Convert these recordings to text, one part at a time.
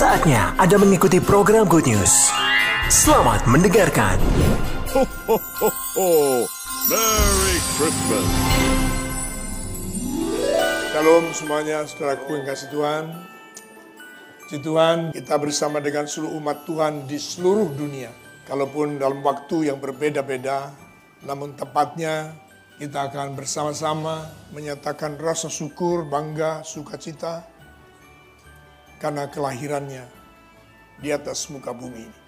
Saatnya Anda mengikuti program Good News. Selamat mendengarkan. Ho, ho, ho, ho. Merry Christmas. Shalom semuanya, saudaraku yang kasih Tuhan. Puji Tuhan, kita bersama dengan seluruh umat Tuhan di seluruh dunia. Kalaupun dalam waktu yang berbeda-beda, namun tepatnya kita akan bersama-sama menyatakan rasa syukur, bangga, sukacita karena kelahirannya di atas muka bumi ini.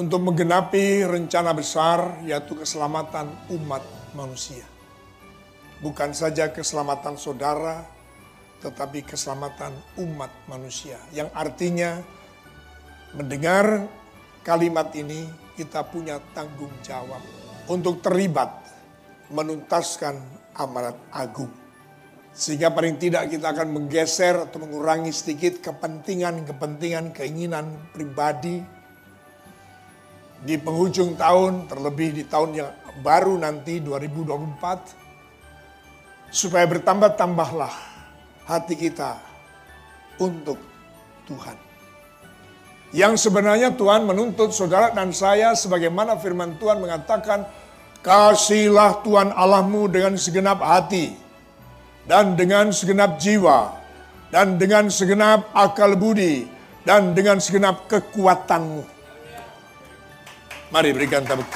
Untuk menggenapi rencana besar yaitu keselamatan umat manusia. Bukan saja keselamatan saudara, tetapi keselamatan umat manusia. Yang artinya mendengar kalimat ini kita punya tanggung jawab untuk terlibat menuntaskan amanat agung. Sehingga paling tidak kita akan menggeser atau mengurangi sedikit kepentingan-kepentingan keinginan pribadi di penghujung tahun, terlebih di tahun yang baru nanti 2024 supaya bertambah-tambahlah hati kita untuk Tuhan. Yang sebenarnya Tuhan menuntut saudara dan saya sebagaimana firman Tuhan mengatakan, Kasihlah Tuhan Allahmu dengan segenap hati, dan dengan segenap jiwa, dan dengan segenap akal budi, dan dengan segenap kekuatanmu. Mari berikan tepuk.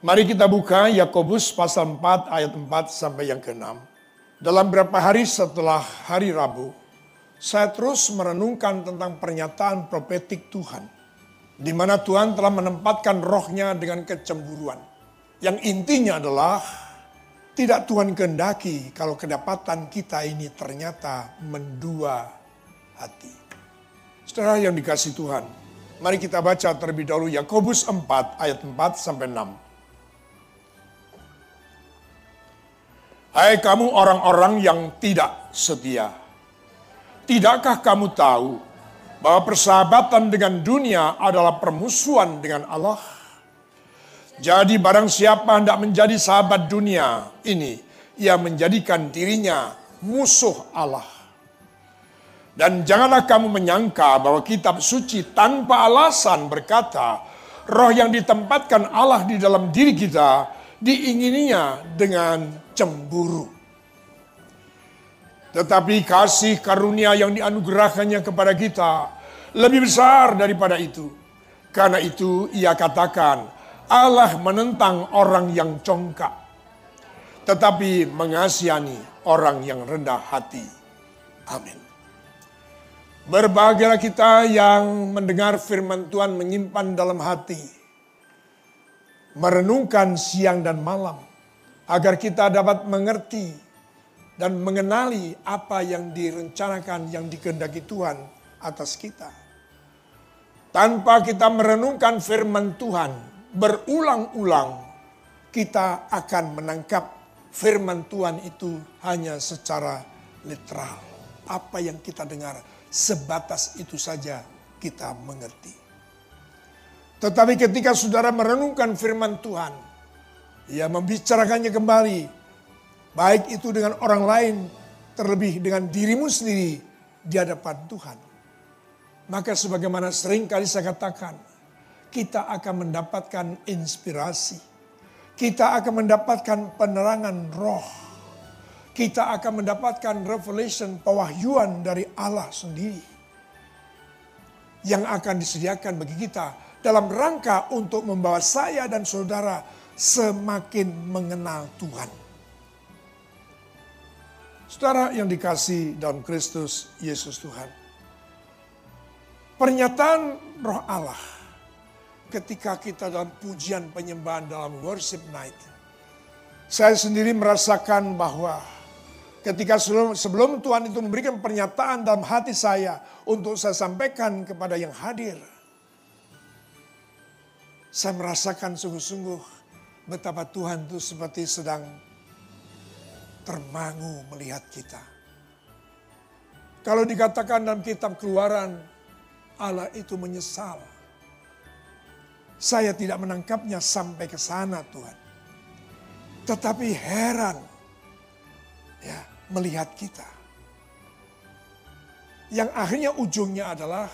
Mari kita buka Yakobus pasal 4 ayat 4 sampai yang ke-6. Dalam beberapa hari setelah hari Rabu, saya terus merenungkan tentang pernyataan profetik Tuhan. Di mana Tuhan telah menempatkan rohnya dengan kecemburuan. Yang intinya adalah tidak Tuhan kehendaki kalau kedapatan kita ini ternyata mendua hati. Saudara yang dikasih Tuhan, mari kita baca terlebih dahulu Yakobus 4 ayat 4 sampai 6. Hai kamu orang-orang yang tidak setia. Tidakkah kamu tahu bahwa persahabatan dengan dunia adalah permusuhan dengan Allah? Jadi barang siapa hendak menjadi sahabat dunia ini, ia menjadikan dirinya musuh Allah. Dan janganlah kamu menyangka bahwa kitab suci tanpa alasan berkata, roh yang ditempatkan Allah di dalam diri kita diingininya dengan cemburu. Tetapi kasih karunia yang dianugerahkannya kepada kita lebih besar daripada itu. Karena itu ia katakan Allah menentang orang yang congkak. Tetapi mengasihani orang yang rendah hati. Amin. Berbahagialah kita yang mendengar firman Tuhan menyimpan dalam hati merenungkan siang dan malam agar kita dapat mengerti dan mengenali apa yang direncanakan yang dikehendaki Tuhan atas kita. Tanpa kita merenungkan firman Tuhan berulang-ulang kita akan menangkap firman Tuhan itu hanya secara literal. Apa yang kita dengar sebatas itu saja kita mengerti. Tetapi ketika saudara merenungkan firman Tuhan, ia membicarakannya kembali, baik itu dengan orang lain, terlebih dengan dirimu sendiri di hadapan Tuhan. Maka sebagaimana sering kali saya katakan, kita akan mendapatkan inspirasi. Kita akan mendapatkan penerangan roh. Kita akan mendapatkan revelation, pewahyuan dari Allah sendiri. Yang akan disediakan bagi kita dalam rangka untuk membawa saya dan saudara semakin mengenal Tuhan. Saudara yang dikasih dalam Kristus Yesus Tuhan. Pernyataan roh Allah ketika kita dalam pujian penyembahan dalam worship night. Saya sendiri merasakan bahwa ketika sebelum, sebelum Tuhan itu memberikan pernyataan dalam hati saya untuk saya sampaikan kepada yang hadir saya merasakan sungguh-sungguh betapa Tuhan itu seperti sedang termangu melihat kita. Kalau dikatakan dalam kitab keluaran, Allah itu menyesal. Saya tidak menangkapnya sampai ke sana Tuhan. Tetapi heran ya melihat kita. Yang akhirnya ujungnya adalah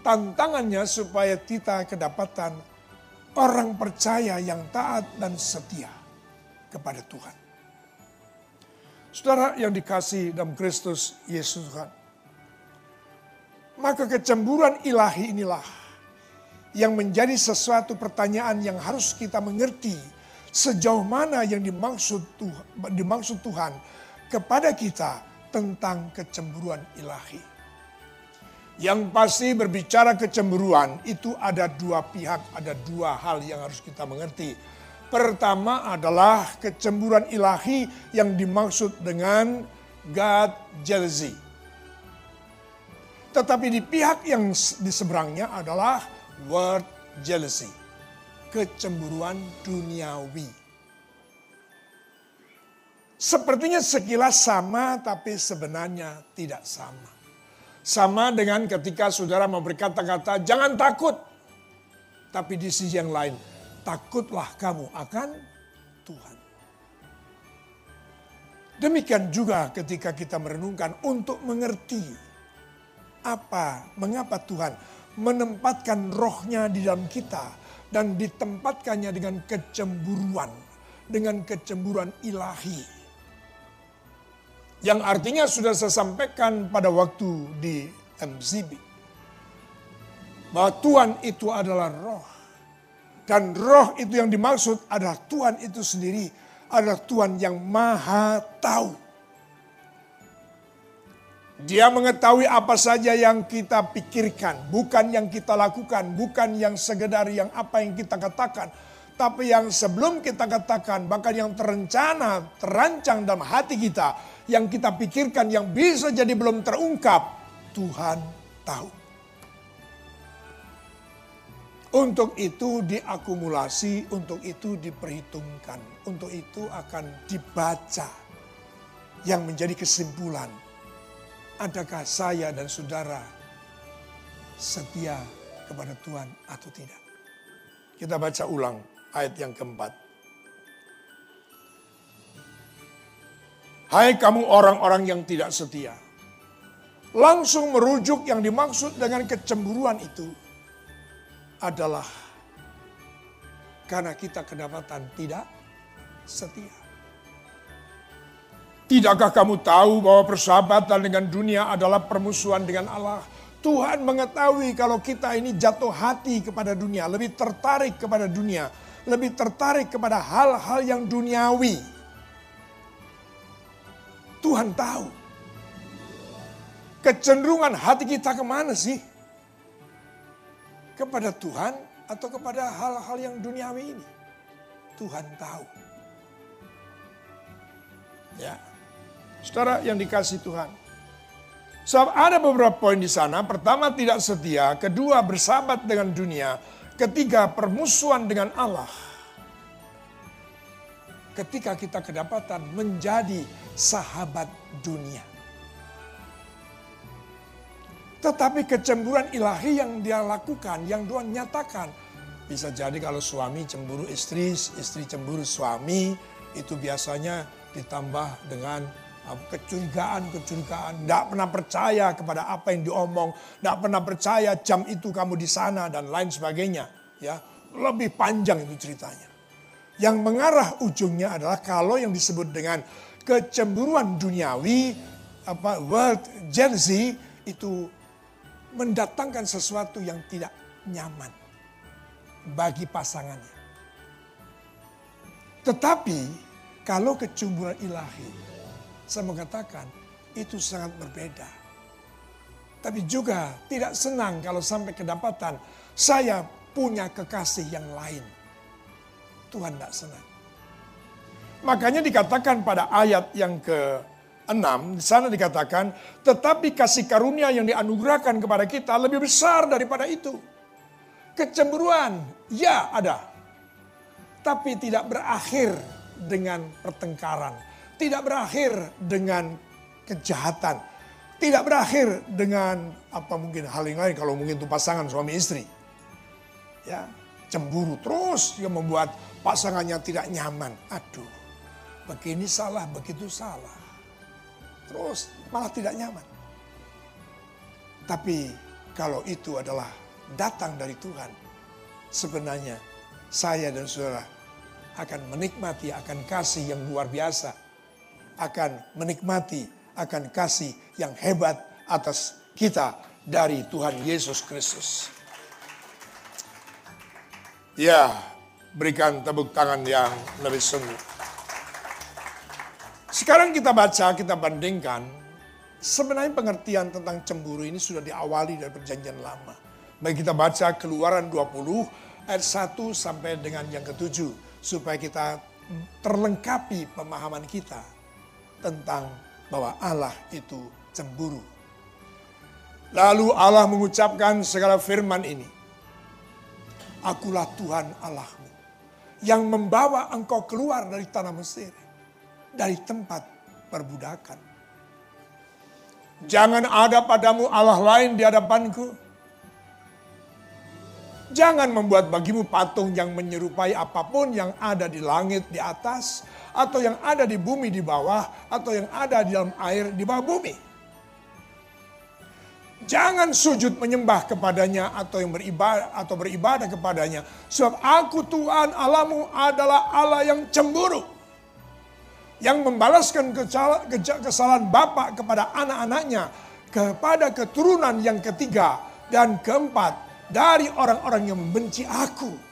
tantangannya supaya kita kedapatan orang percaya yang taat dan setia kepada Tuhan. Saudara yang dikasih dalam Kristus Yesus Tuhan. Maka kecemburuan ilahi inilah yang menjadi sesuatu pertanyaan yang harus kita mengerti sejauh mana yang dimaksud Tuhan, dimaksud Tuhan kepada kita tentang kecemburuan ilahi. Yang pasti berbicara kecemburuan itu ada dua pihak, ada dua hal yang harus kita mengerti. Pertama adalah kecemburuan ilahi yang dimaksud dengan God jealousy. Tetapi di pihak yang di seberangnya adalah word jealousy kecemburuan duniawi. Sepertinya sekilas sama tapi sebenarnya tidak sama. Sama dengan ketika saudara mau berkata-kata jangan takut. Tapi di sisi yang lain takutlah kamu akan Tuhan. Demikian juga ketika kita merenungkan untuk mengerti apa, mengapa Tuhan menempatkan rohnya di dalam kita dan ditempatkannya dengan kecemburuan, dengan kecemburuan ilahi. Yang artinya sudah saya sampaikan pada waktu di MCB. Bahwa Tuhan itu adalah roh. Dan roh itu yang dimaksud adalah Tuhan itu sendiri. Adalah Tuhan yang maha tahu dia mengetahui apa saja yang kita pikirkan, bukan yang kita lakukan, bukan yang sekedar yang apa yang kita katakan, tapi yang sebelum kita katakan, bahkan yang terencana, terancang dalam hati kita, yang kita pikirkan yang bisa jadi belum terungkap, Tuhan tahu. Untuk itu diakumulasi, untuk itu diperhitungkan, untuk itu akan dibaca yang menjadi kesimpulan Adakah saya dan saudara setia kepada Tuhan atau tidak? Kita baca ulang ayat yang keempat. Hai kamu orang-orang yang tidak setia. Langsung merujuk yang dimaksud dengan kecemburuan itu adalah karena kita kedapatan tidak setia. Tidakkah kamu tahu bahwa persahabatan dengan dunia adalah permusuhan dengan Allah? Tuhan mengetahui kalau kita ini jatuh hati kepada dunia, lebih tertarik kepada dunia, lebih tertarik kepada hal-hal yang duniawi. Tuhan tahu. Kecenderungan hati kita ke mana sih? Kepada Tuhan atau kepada hal-hal yang duniawi ini? Tuhan tahu. Ya, Saudara yang dikasih Tuhan. Sebab ada beberapa poin di sana. Pertama tidak setia, kedua bersahabat dengan dunia, ketiga permusuhan dengan Allah. Ketika kita kedapatan menjadi sahabat dunia. Tetapi kecemburuan ilahi yang dia lakukan, yang Tuhan nyatakan. Bisa jadi kalau suami cemburu istri, istri cemburu suami, itu biasanya ditambah dengan kecurigaan-kecurigaan, tidak pernah percaya kepada apa yang diomong, tidak pernah percaya jam itu kamu di sana dan lain sebagainya. Ya, lebih panjang itu ceritanya. Yang mengarah ujungnya adalah kalau yang disebut dengan kecemburuan duniawi, apa world jealousy itu mendatangkan sesuatu yang tidak nyaman bagi pasangannya. Tetapi kalau kecemburuan ilahi saya mengatakan itu sangat berbeda. Tapi juga tidak senang kalau sampai kedapatan saya punya kekasih yang lain. Tuhan tidak senang. Makanya dikatakan pada ayat yang ke-6, di sana dikatakan, tetapi kasih karunia yang dianugerahkan kepada kita lebih besar daripada itu. Kecemburuan, ya ada. Tapi tidak berakhir dengan pertengkaran tidak berakhir dengan kejahatan. Tidak berakhir dengan apa mungkin hal yang lain kalau mungkin itu pasangan suami istri. Ya, cemburu terus yang membuat pasangannya tidak nyaman. Aduh, begini salah, begitu salah. Terus malah tidak nyaman. Tapi kalau itu adalah datang dari Tuhan, sebenarnya saya dan saudara akan menikmati akan kasih yang luar biasa. Akan menikmati akan kasih yang hebat atas kita dari Tuhan Yesus Kristus. Ya, berikan tepuk tangan yang lebih sungguh. Sekarang kita baca, kita bandingkan. Sebenarnya pengertian tentang cemburu ini sudah diawali dari perjanjian lama. Mari kita baca keluaran 20 ayat 1 sampai dengan yang ketujuh. Supaya kita terlengkapi pemahaman kita tentang bahwa Allah itu cemburu. Lalu Allah mengucapkan segala firman ini. Akulah Tuhan Allahmu yang membawa engkau keluar dari tanah Mesir, dari tempat perbudakan. Jangan ada padamu Allah lain di hadapanku. Jangan membuat bagimu patung yang menyerupai apa pun yang ada di langit di atas, atau yang ada di bumi di bawah, atau yang ada di dalam air di bawah bumi. Jangan sujud menyembah kepadanya atau yang beribadah atau beribadah kepadanya. Sebab aku Tuhan Allahmu adalah Allah yang cemburu. Yang membalaskan kesalahan bapak kepada anak-anaknya. Kepada keturunan yang ketiga dan keempat dari orang-orang yang membenci aku.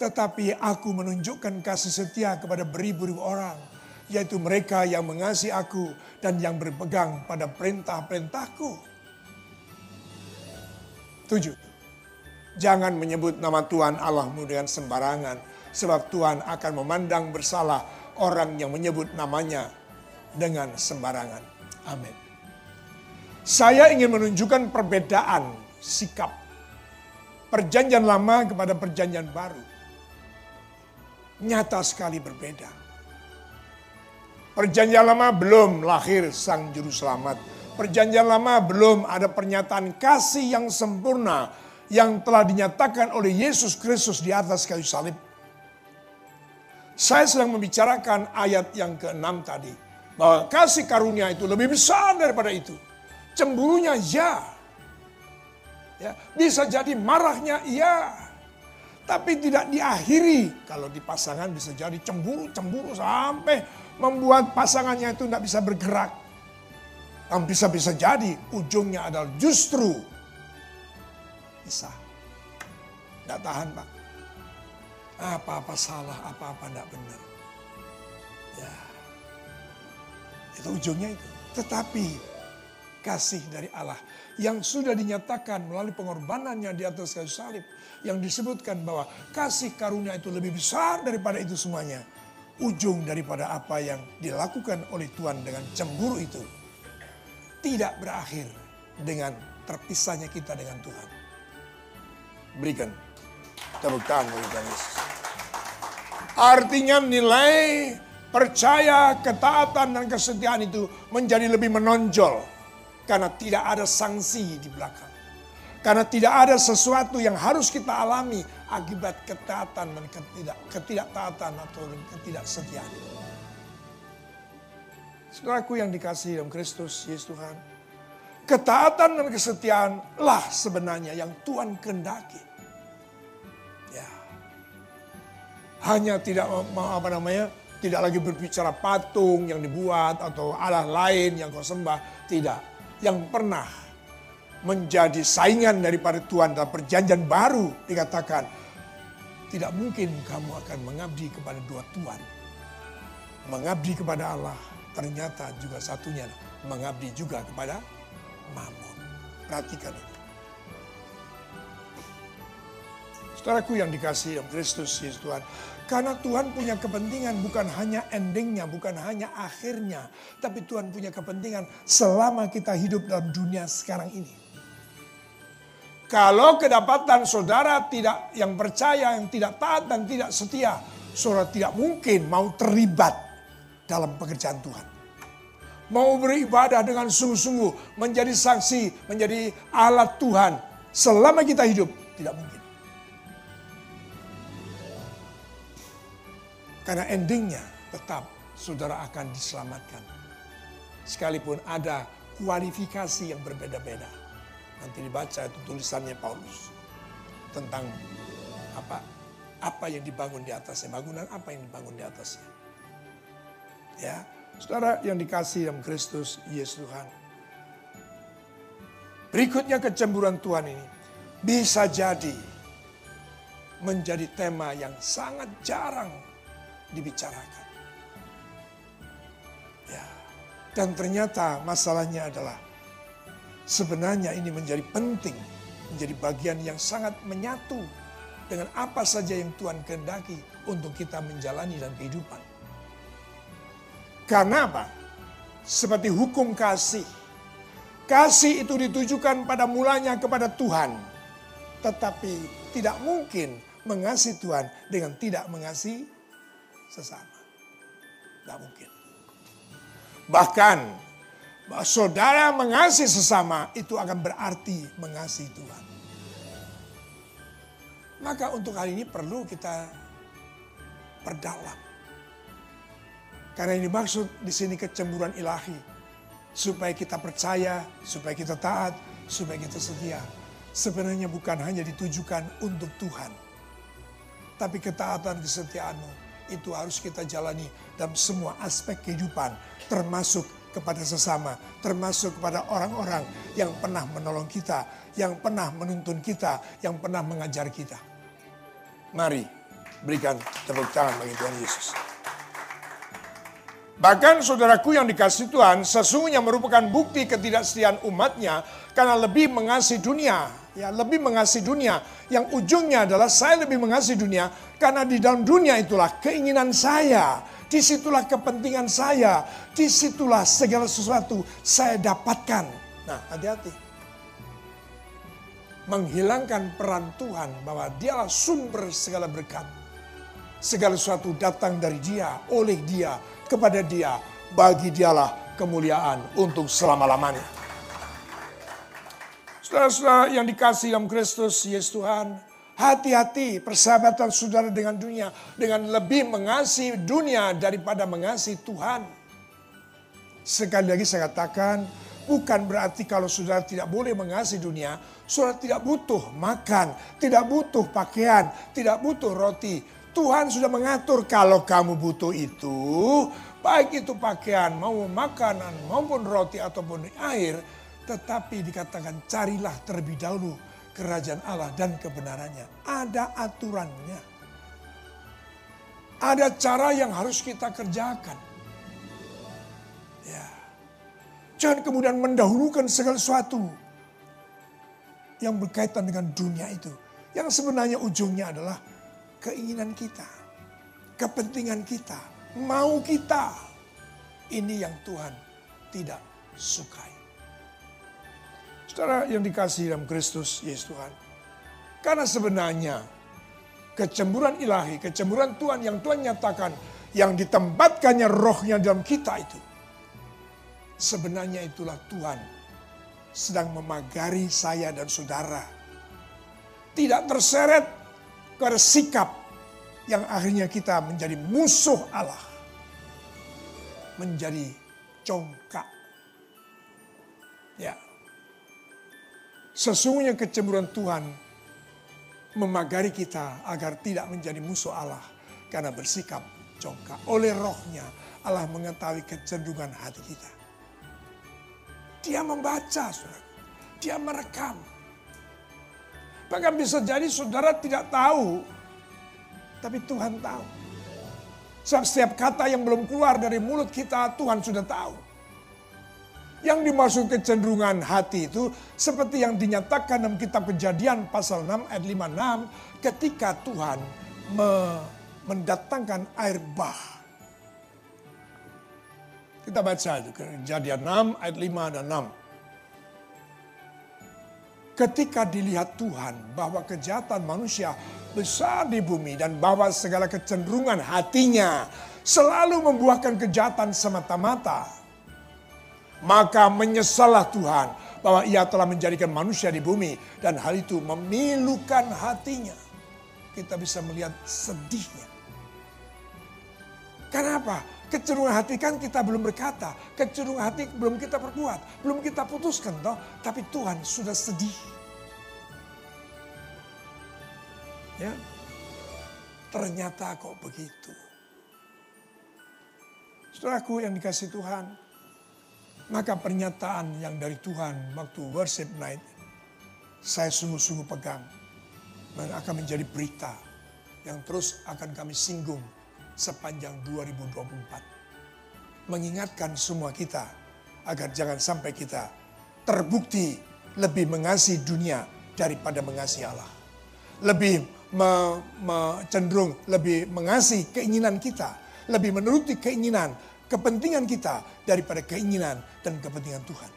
Tetapi aku menunjukkan kasih setia kepada beribu-ribu orang yaitu mereka yang mengasihi aku dan yang berpegang pada perintah-perintahku. Tujuh, jangan menyebut nama Tuhan Allahmu dengan sembarangan, sebab Tuhan akan memandang bersalah orang yang menyebut namanya dengan sembarangan. Amin. Saya ingin menunjukkan perbedaan sikap perjanjian lama kepada perjanjian baru. Nyata sekali berbeda Perjanjian lama belum lahir sang juru selamat. Perjanjian lama belum ada pernyataan kasih yang sempurna yang telah dinyatakan oleh Yesus Kristus di atas kayu salib. Saya sedang membicarakan ayat yang keenam tadi. Bahwa kasih karunia itu lebih besar daripada itu. Cemburunya ya. ya bisa jadi marahnya iya. Tapi tidak diakhiri. Kalau di pasangan bisa jadi cemburu-cemburu sampai membuat pasangannya itu tidak bisa bergerak. Dan bisa-bisa jadi ujungnya adalah justru bisa. Tidak tahan pak. Apa-apa salah, apa-apa tidak benar. Ya. Itu ujungnya itu. Tetapi kasih dari Allah yang sudah dinyatakan melalui pengorbanannya di atas kayu salib. Yang disebutkan bahwa kasih karunia itu lebih besar daripada itu semuanya ujung daripada apa yang dilakukan oleh Tuhan dengan cemburu itu tidak berakhir dengan terpisahnya kita dengan Tuhan. Berikan tepuk tangan bagi Tuhan Yesus. Artinya nilai percaya, ketaatan dan kesetiaan itu menjadi lebih menonjol karena tidak ada sanksi di belakang. Karena tidak ada sesuatu yang harus kita alami akibat ketaatan dan ketidak, ketidaktaatan atau ketidaksetiaan. Saudaraku yang dikasih dalam Kristus, Yesus Tuhan. Ketaatan dan kesetiaan lah sebenarnya yang Tuhan kendaki. Ya. Hanya tidak apa namanya, tidak lagi berbicara patung yang dibuat atau Allah lain yang kau sembah, tidak. Yang pernah menjadi saingan daripada Tuhan dalam perjanjian baru dikatakan tidak mungkin kamu akan mengabdi kepada dua Tuhan. Mengabdi kepada Allah ternyata juga satunya mengabdi juga kepada Mammon. Perhatikan itu. Saudaraku yang dikasih dalam Kristus Yesus Tuhan. Karena Tuhan punya kepentingan bukan hanya endingnya, bukan hanya akhirnya. Tapi Tuhan punya kepentingan selama kita hidup dalam dunia sekarang ini. Kalau kedapatan saudara tidak yang percaya, yang tidak taat dan tidak setia, saudara tidak mungkin mau terlibat dalam pekerjaan Tuhan. Mau beribadah dengan sungguh-sungguh, menjadi saksi, menjadi alat Tuhan selama kita hidup, tidak mungkin. Karena endingnya tetap saudara akan diselamatkan. Sekalipun ada kualifikasi yang berbeda-beda. Nanti dibaca itu tulisannya Paulus tentang apa apa yang dibangun di atasnya, bangunan apa yang dibangun di atasnya. Ya, saudara yang dikasih dalam Kristus Yesus Tuhan. Berikutnya kecemburuan Tuhan ini bisa jadi menjadi tema yang sangat jarang dibicarakan. Ya, dan ternyata masalahnya adalah sebenarnya ini menjadi penting, menjadi bagian yang sangat menyatu dengan apa saja yang Tuhan kehendaki untuk kita menjalani dalam kehidupan. Karena apa? Seperti hukum kasih. Kasih itu ditujukan pada mulanya kepada Tuhan. Tetapi tidak mungkin mengasihi Tuhan dengan tidak mengasihi sesama. Tidak mungkin. Bahkan saudara mengasihi sesama itu akan berarti mengasihi Tuhan. Maka untuk hal ini perlu kita perdalam. Karena ini maksud di sini kecemburuan ilahi. Supaya kita percaya, supaya kita taat, supaya kita setia. Sebenarnya bukan hanya ditujukan untuk Tuhan. Tapi ketaatan kesetiaanmu itu harus kita jalani dalam semua aspek kehidupan. Termasuk kepada sesama, termasuk kepada orang-orang yang pernah menolong kita, yang pernah menuntun kita, yang pernah mengajar kita. Mari berikan tepuk tangan bagi Tuhan Yesus. Bahkan saudaraku yang dikasih Tuhan sesungguhnya merupakan bukti ketidaksetiaan umatnya karena lebih mengasihi dunia. Ya, lebih mengasihi dunia. Yang ujungnya adalah saya lebih mengasihi dunia karena di dalam dunia itulah keinginan saya. Di situlah kepentingan saya. Di situlah segala sesuatu saya dapatkan. Nah, hati-hati menghilangkan peran Tuhan bahwa dialah sumber segala berkat. Segala sesuatu datang dari dia, oleh dia, kepada dia, bagi dialah kemuliaan untuk selama-lamanya. Saudara-saudara yang dikasih dalam Kristus Yesus Tuhan, hati-hati persahabatan saudara dengan dunia dengan lebih mengasihi dunia daripada mengasihi Tuhan. Sekali lagi saya katakan, bukan berarti kalau saudara tidak boleh mengasihi dunia, Saudara tidak butuh makan, tidak butuh pakaian, tidak butuh roti. Tuhan sudah mengatur kalau kamu butuh itu, baik itu pakaian, mau makanan, maupun roti ataupun air, tetapi dikatakan carilah terlebih dahulu kerajaan Allah dan kebenarannya. Ada aturannya. Ada cara yang harus kita kerjakan. Ya. Jangan kemudian mendahulukan segala sesuatu yang berkaitan dengan dunia itu. Yang sebenarnya ujungnya adalah keinginan kita, kepentingan kita, mau kita. Ini yang Tuhan tidak sukai. Saudara yang dikasih dalam Kristus Yesus Tuhan. Karena sebenarnya kecemburuan ilahi, kecemburuan Tuhan yang Tuhan nyatakan, yang ditempatkannya rohnya dalam kita itu. Sebenarnya itulah Tuhan sedang memagari saya dan saudara. Tidak terseret ke sikap yang akhirnya kita menjadi musuh Allah. Menjadi congkak. Ya. Sesungguhnya kecemburuan Tuhan memagari kita agar tidak menjadi musuh Allah karena bersikap congkak. Oleh rohnya Allah mengetahui kecenderungan hati kita. Dia membaca, saudara. Dia merekam. Bahkan bisa jadi saudara tidak tahu, tapi Tuhan tahu. Setiap kata yang belum keluar dari mulut kita, Tuhan sudah tahu. Yang dimaksud kecenderungan hati itu seperti yang dinyatakan dalam kitab kejadian pasal 6 ayat 56 ketika Tuhan mendatangkan air bah kita baca itu kejadian 6 ayat 5 dan 6. Ketika dilihat Tuhan bahwa kejahatan manusia besar di bumi dan bahwa segala kecenderungan hatinya selalu membuahkan kejahatan semata-mata. Maka menyesallah Tuhan bahwa ia telah menjadikan manusia di bumi dan hal itu memilukan hatinya. Kita bisa melihat sedihnya. Kenapa? Kecenderungan hati kan kita belum berkata, kecenderungan hati belum kita perkuat, belum kita putuskan toh, tapi Tuhan sudah sedih. Ya. Ternyata kok begitu. Saudaraku yang dikasih Tuhan, maka pernyataan yang dari Tuhan waktu worship night, saya sungguh-sungguh pegang dan akan menjadi berita yang terus akan kami singgung sepanjang 2024. Mengingatkan semua kita agar jangan sampai kita terbukti lebih mengasihi dunia daripada mengasihi Allah. Lebih me, me, cenderung lebih mengasihi keinginan kita, lebih menuruti keinginan, kepentingan kita daripada keinginan dan kepentingan Tuhan.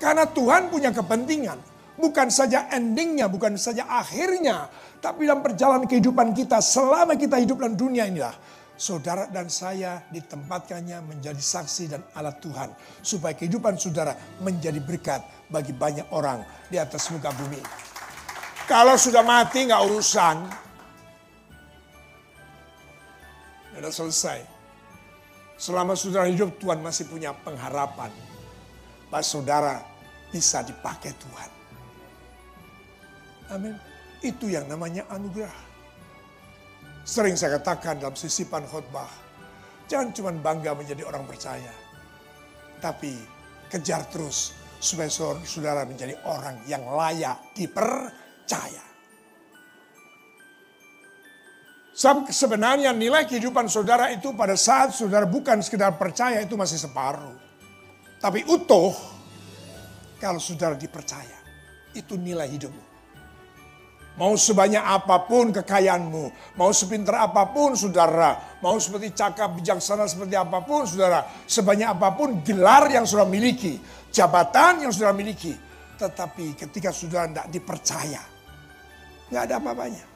Karena Tuhan punya kepentingan, bukan saja endingnya, bukan saja akhirnya, tapi dalam perjalanan kehidupan kita selama kita hidup dalam dunia inilah. Saudara dan saya ditempatkannya menjadi saksi dan alat Tuhan. Supaya kehidupan saudara menjadi berkat bagi banyak orang di atas muka bumi. Kalau sudah mati nggak urusan. Sudah selesai. Selama saudara hidup Tuhan masih punya pengharapan. Bahwa saudara bisa dipakai Tuhan. Amin. Itu yang namanya anugerah. Sering saya katakan dalam sisipan khotbah, jangan cuma bangga menjadi orang percaya, tapi kejar terus supaya saudara menjadi orang yang layak dipercaya. Sebenarnya nilai kehidupan saudara itu pada saat saudara bukan sekedar percaya itu masih separuh. Tapi utuh kalau saudara dipercaya. Itu nilai hidupmu. Mau sebanyak apa pun kekayaanmu, mau sepintar apa pun saudara, mau seperti cakap bijaksana seperti apa pun saudara, sebanyak apa pun gelar yang saudara miliki, jabatan yang saudara miliki, tetapi ketika saudara tidak dipercaya, nggak ada apa-apanya.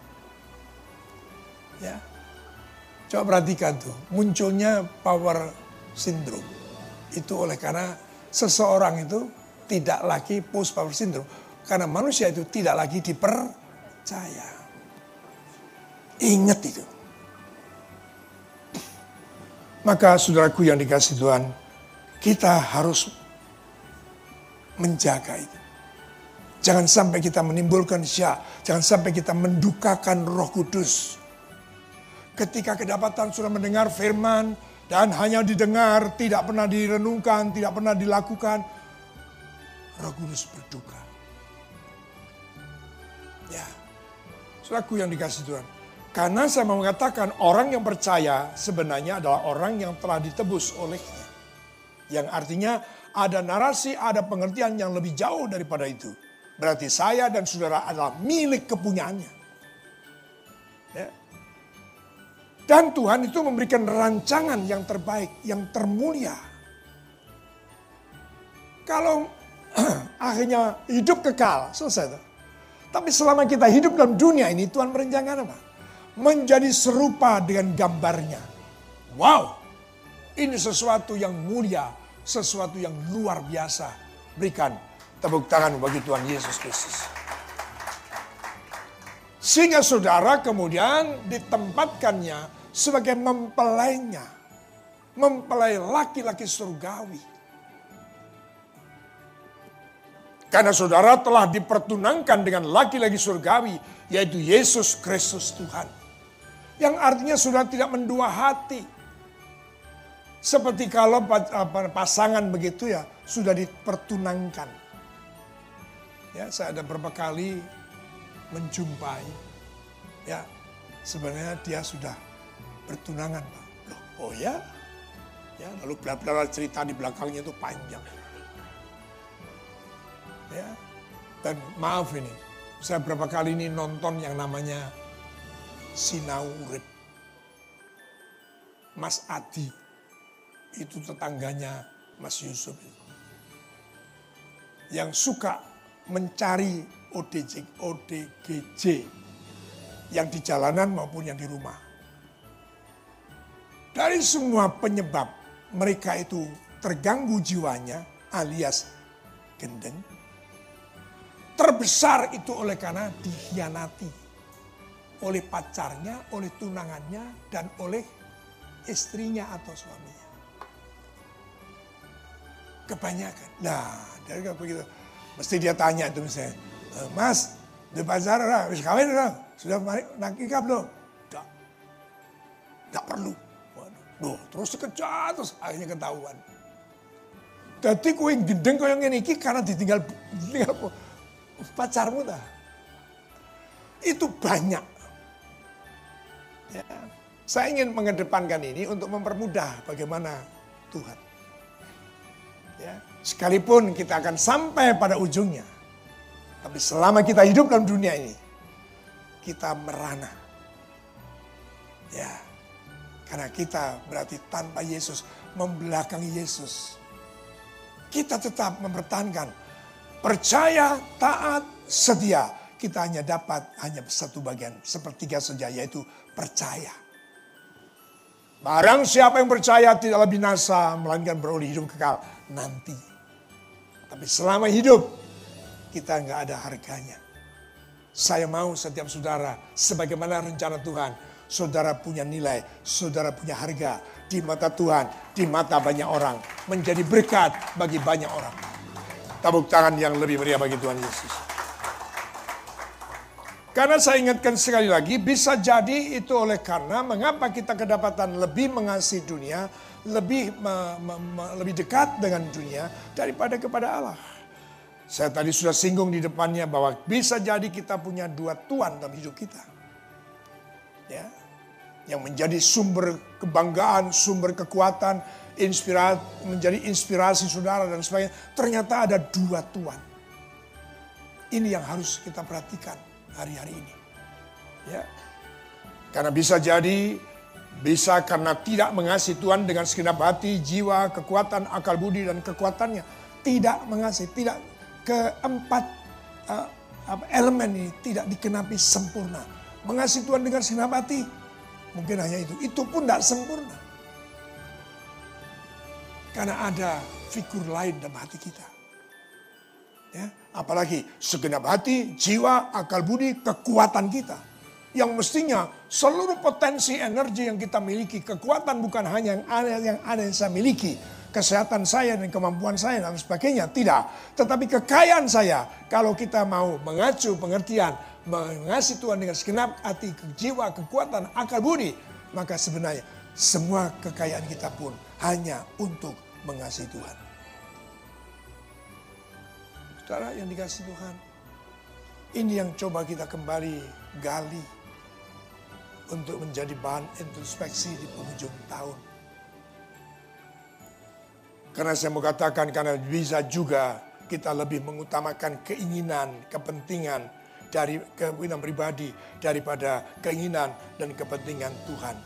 Ya, coba perhatikan tuh, munculnya power syndrome itu oleh karena seseorang itu tidak lagi post power syndrome karena manusia itu tidak lagi diper percaya. Ingat itu. Maka saudaraku yang dikasih Tuhan, kita harus menjaga itu. Jangan sampai kita menimbulkan syak, jangan sampai kita mendukakan roh kudus. Ketika kedapatan sudah mendengar firman dan hanya didengar, tidak pernah direnungkan, tidak pernah dilakukan, roh kudus berduka. Ya, Saudaraku yang dikasih Tuhan. Karena saya mau mengatakan orang yang percaya sebenarnya adalah orang yang telah ditebus olehnya. Yang artinya ada narasi, ada pengertian yang lebih jauh daripada itu. Berarti saya dan saudara adalah milik kepunyaannya. Ya. Dan Tuhan itu memberikan rancangan yang terbaik, yang termulia. Kalau akhirnya hidup kekal, selesai. Tapi selama kita hidup dalam dunia ini, Tuhan merencanakan apa? Menjadi serupa dengan gambarnya. Wow, ini sesuatu yang mulia, sesuatu yang luar biasa. Berikan tepuk tangan bagi Tuhan Yesus Kristus. Sehingga saudara kemudian ditempatkannya sebagai mempelainya. Mempelai laki-laki surgawi Karena saudara telah dipertunangkan dengan laki-laki surgawi, yaitu Yesus Kristus Tuhan. Yang artinya sudah tidak mendua hati. Seperti kalau pasangan begitu ya, sudah dipertunangkan. Ya, saya ada beberapa kali menjumpai, ya sebenarnya dia sudah bertunangan Pak. Loh, oh ya? Ya, lalu bla cerita di belakangnya itu panjang. Ya. Dan maaf ini, saya berapa kali ini nonton yang namanya Sinau Urip. Mas Adi, itu tetangganya Mas Yusuf. Yang suka mencari ODJ, ODGJ yang di jalanan maupun yang di rumah. Dari semua penyebab mereka itu terganggu jiwanya alias gendeng, Terbesar itu oleh karena dikhianati oleh pacarnya, oleh tunangannya, dan oleh istrinya atau suaminya. Kebanyakan. Nah, dari begitu. Mesti dia tanya itu misalnya, "Eh, Mas, di pacar lah, habis kawin lah, sudah nikah belum? Tidak. Tidak perlu. Waduh, Duh, terus dikejar terus akhirnya ketahuan. Jadi kue gendeng kau yang ini karena ditinggal, ditinggal pacarmu dah. Itu banyak. Ya. Saya ingin mengedepankan ini untuk mempermudah bagaimana Tuhan. Ya. Sekalipun kita akan sampai pada ujungnya. Tapi selama kita hidup dalam dunia ini, kita merana. Ya. Karena kita berarti tanpa Yesus, membelakangi Yesus. Kita tetap mempertahankan percaya, taat, setia. Kita hanya dapat hanya satu bagian, sepertiga saja, yaitu percaya. Barang siapa yang percaya tidaklah binasa, melainkan beroleh hidup kekal nanti. Tapi selama hidup, kita nggak ada harganya. Saya mau setiap saudara, sebagaimana rencana Tuhan, saudara punya nilai, saudara punya harga di mata Tuhan, di mata banyak orang, menjadi berkat bagi banyak orang. Tabuk tangan yang lebih meriah bagi Tuhan Yesus. Karena saya ingatkan sekali lagi, bisa jadi itu oleh karena mengapa kita kedapatan lebih mengasihi dunia, lebih lebih dekat dengan dunia daripada kepada Allah. Saya tadi sudah singgung di depannya bahwa bisa jadi kita punya dua tuan dalam hidup kita. Ya. Yang menjadi sumber kebanggaan, sumber kekuatan, inspirasi, menjadi inspirasi saudara dan sebagainya. Ternyata ada dua tuan. Ini yang harus kita perhatikan hari-hari ini. Ya. Karena bisa jadi bisa karena tidak mengasihi Tuhan dengan segenap hati, jiwa, kekuatan, akal budi dan kekuatannya. Tidak mengasihi, tidak keempat uh, elemen ini tidak dikenapi sempurna. Mengasihi Tuhan dengan segenap hati, mungkin hanya itu. Itu pun tidak sempurna. Karena ada figur lain dalam hati kita. Ya, apalagi segenap hati, jiwa, akal budi, kekuatan kita. Yang mestinya seluruh potensi energi yang kita miliki, kekuatan bukan hanya yang ada yang ada yang saya miliki, kesehatan saya dan kemampuan saya dan sebagainya, tidak. Tetapi kekayaan saya, kalau kita mau mengacu pengertian, mengasihi Tuhan dengan segenap hati, jiwa, kekuatan, akal budi, maka sebenarnya semua kekayaan kita pun hanya untuk mengasihi Tuhan. Saudara yang dikasih Tuhan. Ini yang coba kita kembali gali untuk menjadi bahan introspeksi di penghujung tahun. Karena saya mau katakan karena bisa juga kita lebih mengutamakan keinginan, kepentingan dari keinginan pribadi daripada keinginan dan kepentingan Tuhan.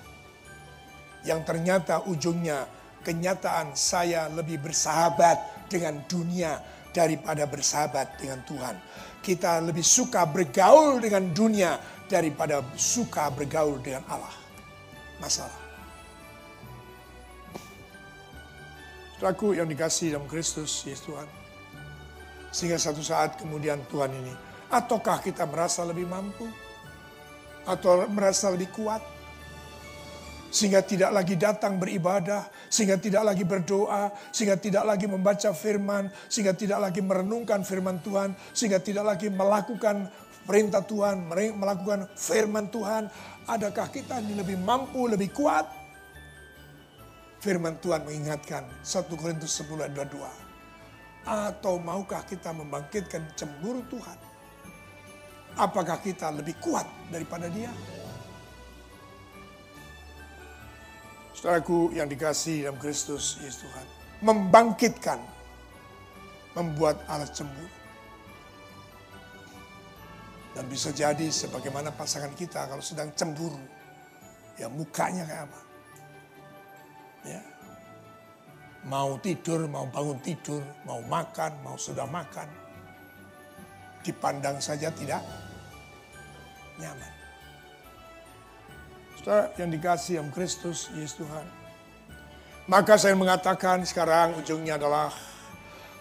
Yang ternyata ujungnya kenyataan saya lebih bersahabat dengan dunia daripada bersahabat dengan Tuhan. Kita lebih suka bergaul dengan dunia daripada suka bergaul dengan Allah. Masalah. Saudaraku yang dikasih dalam Kristus, Yesus Tuhan. Sehingga satu saat kemudian Tuhan ini, ataukah kita merasa lebih mampu? Atau merasa lebih kuat? sehingga tidak lagi datang beribadah, sehingga tidak lagi berdoa, sehingga tidak lagi membaca firman, sehingga tidak lagi merenungkan firman Tuhan, sehingga tidak lagi melakukan perintah Tuhan, melakukan firman Tuhan. Adakah kita ini lebih mampu, lebih kuat? Firman Tuhan mengingatkan 1 Korintus 10 ayat 22. Atau maukah kita membangkitkan cemburu Tuhan? Apakah kita lebih kuat daripada dia? Saudaraku yang dikasih dalam Kristus Yesus Tuhan. Membangkitkan. Membuat alat cemburu. Dan bisa jadi sebagaimana pasangan kita kalau sedang cemburu. Ya mukanya kayak apa. Ya. Mau tidur, mau bangun tidur, mau makan, mau sudah makan. Dipandang saja tidak nyaman. Saudara yang dikasih yang Kristus, Yesus Tuhan. Maka saya mengatakan sekarang ujungnya adalah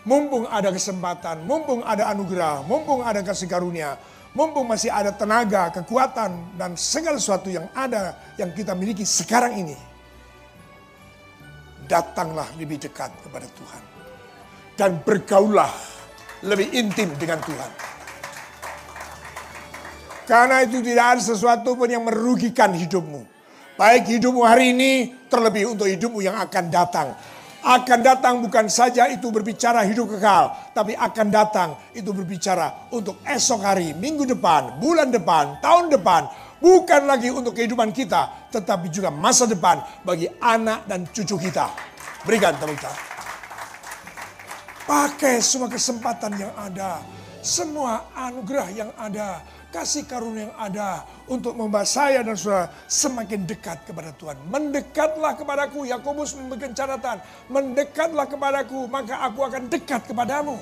mumpung ada kesempatan, mumpung ada anugerah, mumpung ada kasih karunia, mumpung masih ada tenaga, kekuatan, dan segala sesuatu yang ada yang kita miliki sekarang ini. Datanglah lebih dekat kepada Tuhan. Dan bergaulah lebih intim dengan Tuhan. Karena itu tidak ada sesuatu pun yang merugikan hidupmu. Baik hidupmu hari ini, terlebih untuk hidupmu yang akan datang. Akan datang bukan saja itu berbicara hidup kekal, tapi akan datang itu berbicara untuk esok hari, minggu depan, bulan depan, tahun depan. Bukan lagi untuk kehidupan kita, tetapi juga masa depan bagi anak dan cucu kita. Berikan tepuk tangan. Pakai semua kesempatan yang ada, semua anugerah yang ada, kasih karunia yang ada untuk membawa saya dan saudara semakin dekat kepada Tuhan. Mendekatlah kepadaku, Yakobus memberikan catatan. Mendekatlah kepadaku, maka aku akan dekat kepadamu.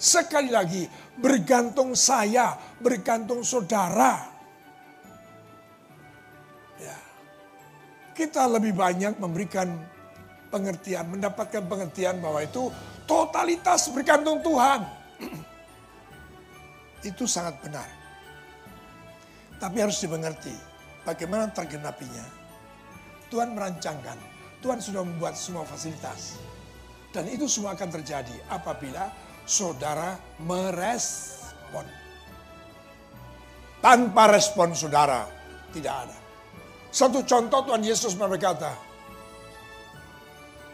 Sekali lagi, bergantung saya, bergantung saudara. Kita lebih banyak memberikan pengertian, mendapatkan pengertian bahwa itu totalitas bergantung Tuhan. itu sangat benar. Tapi harus dimengerti bagaimana tergenapinya. Tuhan merancangkan, Tuhan sudah membuat semua fasilitas. Dan itu semua akan terjadi apabila saudara merespon. Tanpa respon saudara, tidak ada. Satu contoh Tuhan Yesus berkata,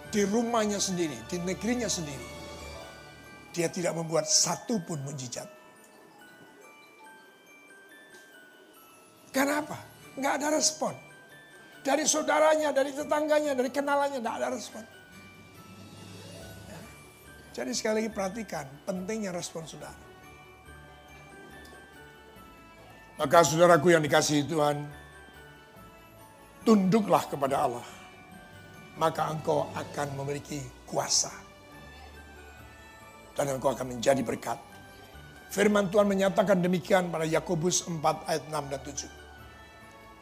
di rumahnya sendiri, di negerinya sendiri, dia tidak membuat satu pun mujizat. Kenapa? Nggak ada respon. Dari saudaranya, dari tetangganya, dari kenalannya, nggak ada respon. Jadi sekali lagi perhatikan pentingnya respon saudara. Maka saudaraku yang dikasihi Tuhan, tunduklah kepada Allah. Maka engkau akan memiliki kuasa. Dan engkau akan menjadi berkat. Firman Tuhan menyatakan demikian pada Yakobus 4 ayat 6 dan 7.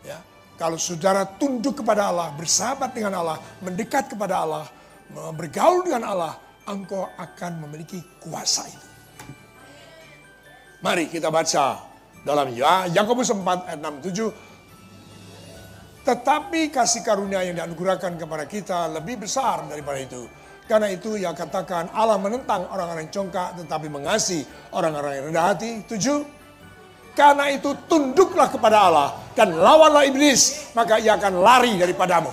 Ya, kalau saudara tunduk kepada Allah, bersahabat dengan Allah, mendekat kepada Allah, bergaul dengan Allah, engkau akan memiliki kuasa itu. Mari kita baca dalam ya Yakobus 4 ayat 6 7. Tetapi kasih karunia yang dianugerahkan kepada kita lebih besar daripada itu. Karena itu ya katakan Allah menentang orang-orang yang congkak tetapi mengasihi orang-orang yang rendah hati. Tujuh. Karena itu tunduklah kepada Allah dan lawanlah iblis, maka ia akan lari daripadamu.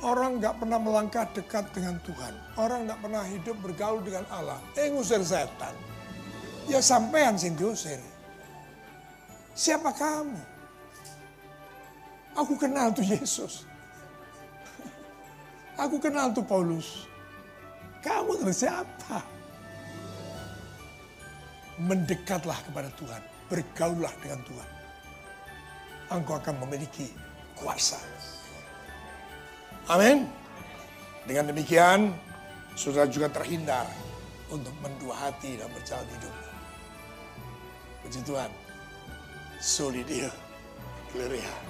Orang nggak pernah melangkah dekat dengan Tuhan. Orang nggak pernah hidup bergaul dengan Allah. Eh ngusir setan. Ya sampean sing diusir. Siapa kamu? Aku kenal tuh Yesus. Aku kenal tuh Paulus. Kamu tuh siapa? mendekatlah kepada Tuhan, bergaullah dengan Tuhan. Engkau akan memiliki kuasa. Amin. Dengan demikian, saudara juga terhindar untuk mendua hati dan berjalan hidup. Puji Tuhan. Soli dia. Gloria.